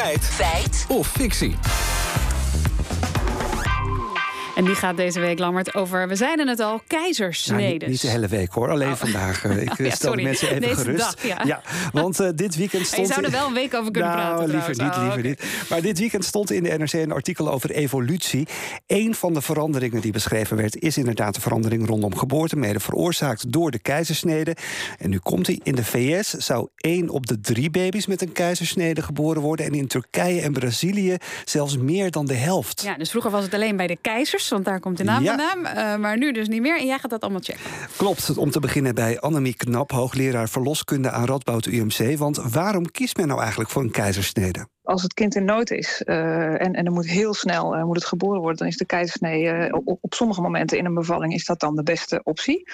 Feit. Feit. Of fictie. En die gaat deze week, Lammert, over, we zeiden het al, keizersneden. Nou, niet, niet, de hele week hoor, alleen oh. vandaag. Uh, ik ja, stel de mensen even Deze gerust. Dag, ja. ja. want uh, dit weekend stond... je zou er wel een week over kunnen nou, praten liever niet, oh, liever okay. niet. Maar dit weekend stond in de NRC een artikel over evolutie. Een van de veranderingen die beschreven werd... is inderdaad de verandering rondom geboorte... mede veroorzaakt door de keizersnede. En nu komt hij. In de VS zou één op de drie baby's met een keizersnede geboren worden... en in Turkije en Brazilië zelfs meer dan de helft. Ja, dus vroeger was het alleen bij de keizers, want daar komt de naam Ja. vandaan. Uh, maar nu dus niet meer. En jij gaat dat allemaal checken. Klopt, om te beginnen bij Annemie Knap, hoogleraar verloskunde aan Radboud UMC. Want waarom kiest men nou eigenlijk voor een keizersnede? Als het kind in nood is uh, en, en er moet heel snel uh, moet het geboren worden, dan is de keizersnee uh, op, op sommige momenten in een bevalling is dat dan de beste optie.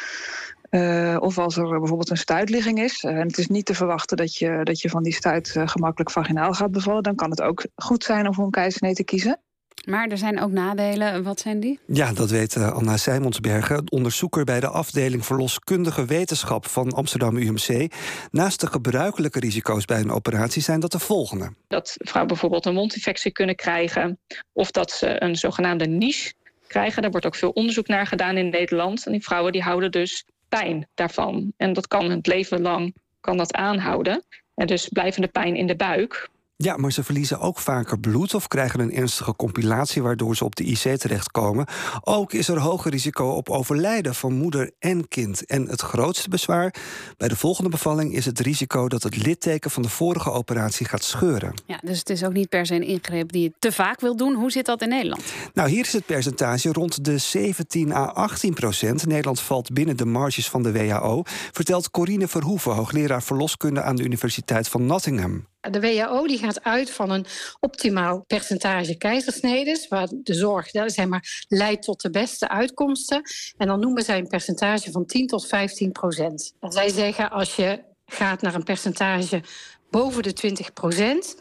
Uh, of als er bijvoorbeeld een stuitligging is en het is niet te verwachten dat je, dat je van die stuit uh, gemakkelijk vaginaal gaat bevallen, dan kan het ook goed zijn om voor een keizersnee te kiezen. Maar er zijn ook nadelen. Wat zijn die? Ja, dat weet uh, Anna Sijmonsbergen, onderzoeker bij de afdeling verloskundige wetenschap van Amsterdam UMC. Naast de gebruikelijke risico's bij een operatie zijn dat de volgende. Dat vrouwen bijvoorbeeld een mondinfectie kunnen krijgen, of dat ze een zogenaamde niche krijgen. Daar wordt ook veel onderzoek naar gedaan in Nederland. En die vrouwen die houden dus pijn daarvan. En dat kan het leven lang kan dat aanhouden. En dus blijvende pijn in de buik. Ja, maar ze verliezen ook vaker bloed of krijgen een ernstige compilatie waardoor ze op de IC terechtkomen. Ook is er hoger risico op overlijden van moeder en kind. En het grootste bezwaar bij de volgende bevalling is het risico dat het litteken van de vorige operatie gaat scheuren. Ja, dus het is ook niet per se een ingreep die je te vaak wil doen. Hoe zit dat in Nederland? Nou, hier is het percentage rond de 17 à 18 procent. Nederland valt binnen de marges van de WHO, vertelt Corine Verhoeven, hoogleraar verloskunde aan de Universiteit van Nottingham. De WHO die gaat uit van een optimaal percentage keizersnedes, waar de zorg zeg maar, leidt tot de beste uitkomsten. En dan noemen zij een percentage van 10 tot 15 procent. En zij zeggen als je gaat naar een percentage boven de 20 procent,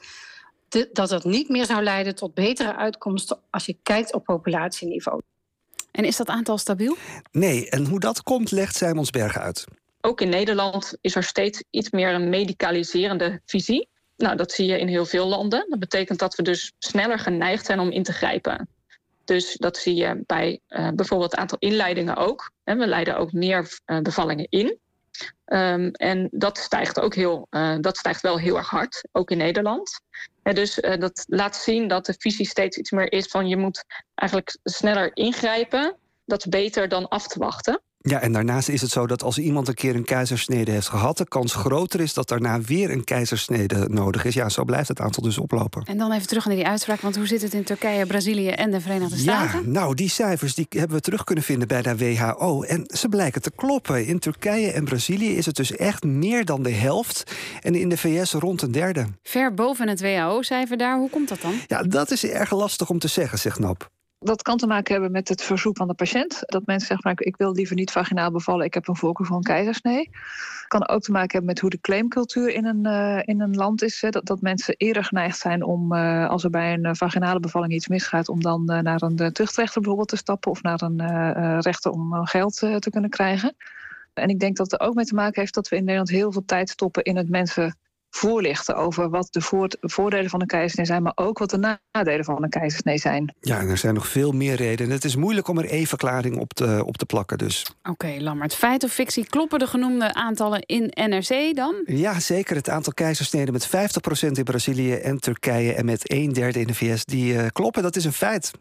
dat dat niet meer zou leiden tot betere uitkomsten als je kijkt op populatieniveau. En is dat aantal stabiel? Nee, en hoe dat komt, legt Simonsberg uit. Ook in Nederland is er steeds iets meer een medicaliserende visie. Nou, dat zie je in heel veel landen. Dat betekent dat we dus sneller geneigd zijn om in te grijpen. Dus dat zie je bij uh, bijvoorbeeld het aantal inleidingen ook. En we leiden ook meer uh, bevallingen in. Um, en dat stijgt ook heel, uh, dat stijgt wel heel erg hard, ook in Nederland. En dus dat laat zien dat de visie steeds iets meer is van je moet eigenlijk sneller ingrijpen. Dat is beter dan af te wachten. Ja, en daarnaast is het zo dat als iemand een keer een keizersnede heeft gehad, de kans groter is dat daarna weer een keizersnede nodig is. Ja, zo blijft het aantal dus oplopen. En dan even terug naar die uitspraak, want hoe zit het in Turkije, Brazilië en de Verenigde Staten? Ja, nou, die cijfers die hebben we terug kunnen vinden bij de WHO. En ze blijken te kloppen. In Turkije en Brazilië is het dus echt meer dan de helft. En in de VS rond een derde. Ver boven het WHO-cijfer daar, hoe komt dat dan? Ja, dat is erg lastig om te zeggen, zegt Nap. Dat kan te maken hebben met het verzoek van de patiënt. Dat mensen zeggen, van, ik wil liever niet vaginaal bevallen, ik heb een voorkeur voor een keizersnee. Kan ook te maken hebben met hoe de claimcultuur in een, uh, in een land is. Hè. Dat, dat mensen eerder geneigd zijn om, uh, als er bij een uh, vaginale bevalling iets misgaat, om dan naar een tuchtrechter bijvoorbeeld te stappen of naar een rechter om geld te kunnen krijgen. En ik denk dat het er ook mee te maken heeft dat we in Nederland heel veel tijd stoppen in het mensen voorlichten over wat de voordelen van een keizersnee zijn, maar ook wat de nadelen van een keizersnee zijn. Ja, en er zijn nog veel meer redenen. Het is moeilijk om er één verklaring op te, op te plakken dus. Oké, okay, Lammert. Feit of fictie, kloppen de genoemde aantallen in NRC dan? Ja, zeker. Het aantal keizersneden met 50% in Brazilië en Turkije en met een derde in de VS, die uh, kloppen. Dat is een feit.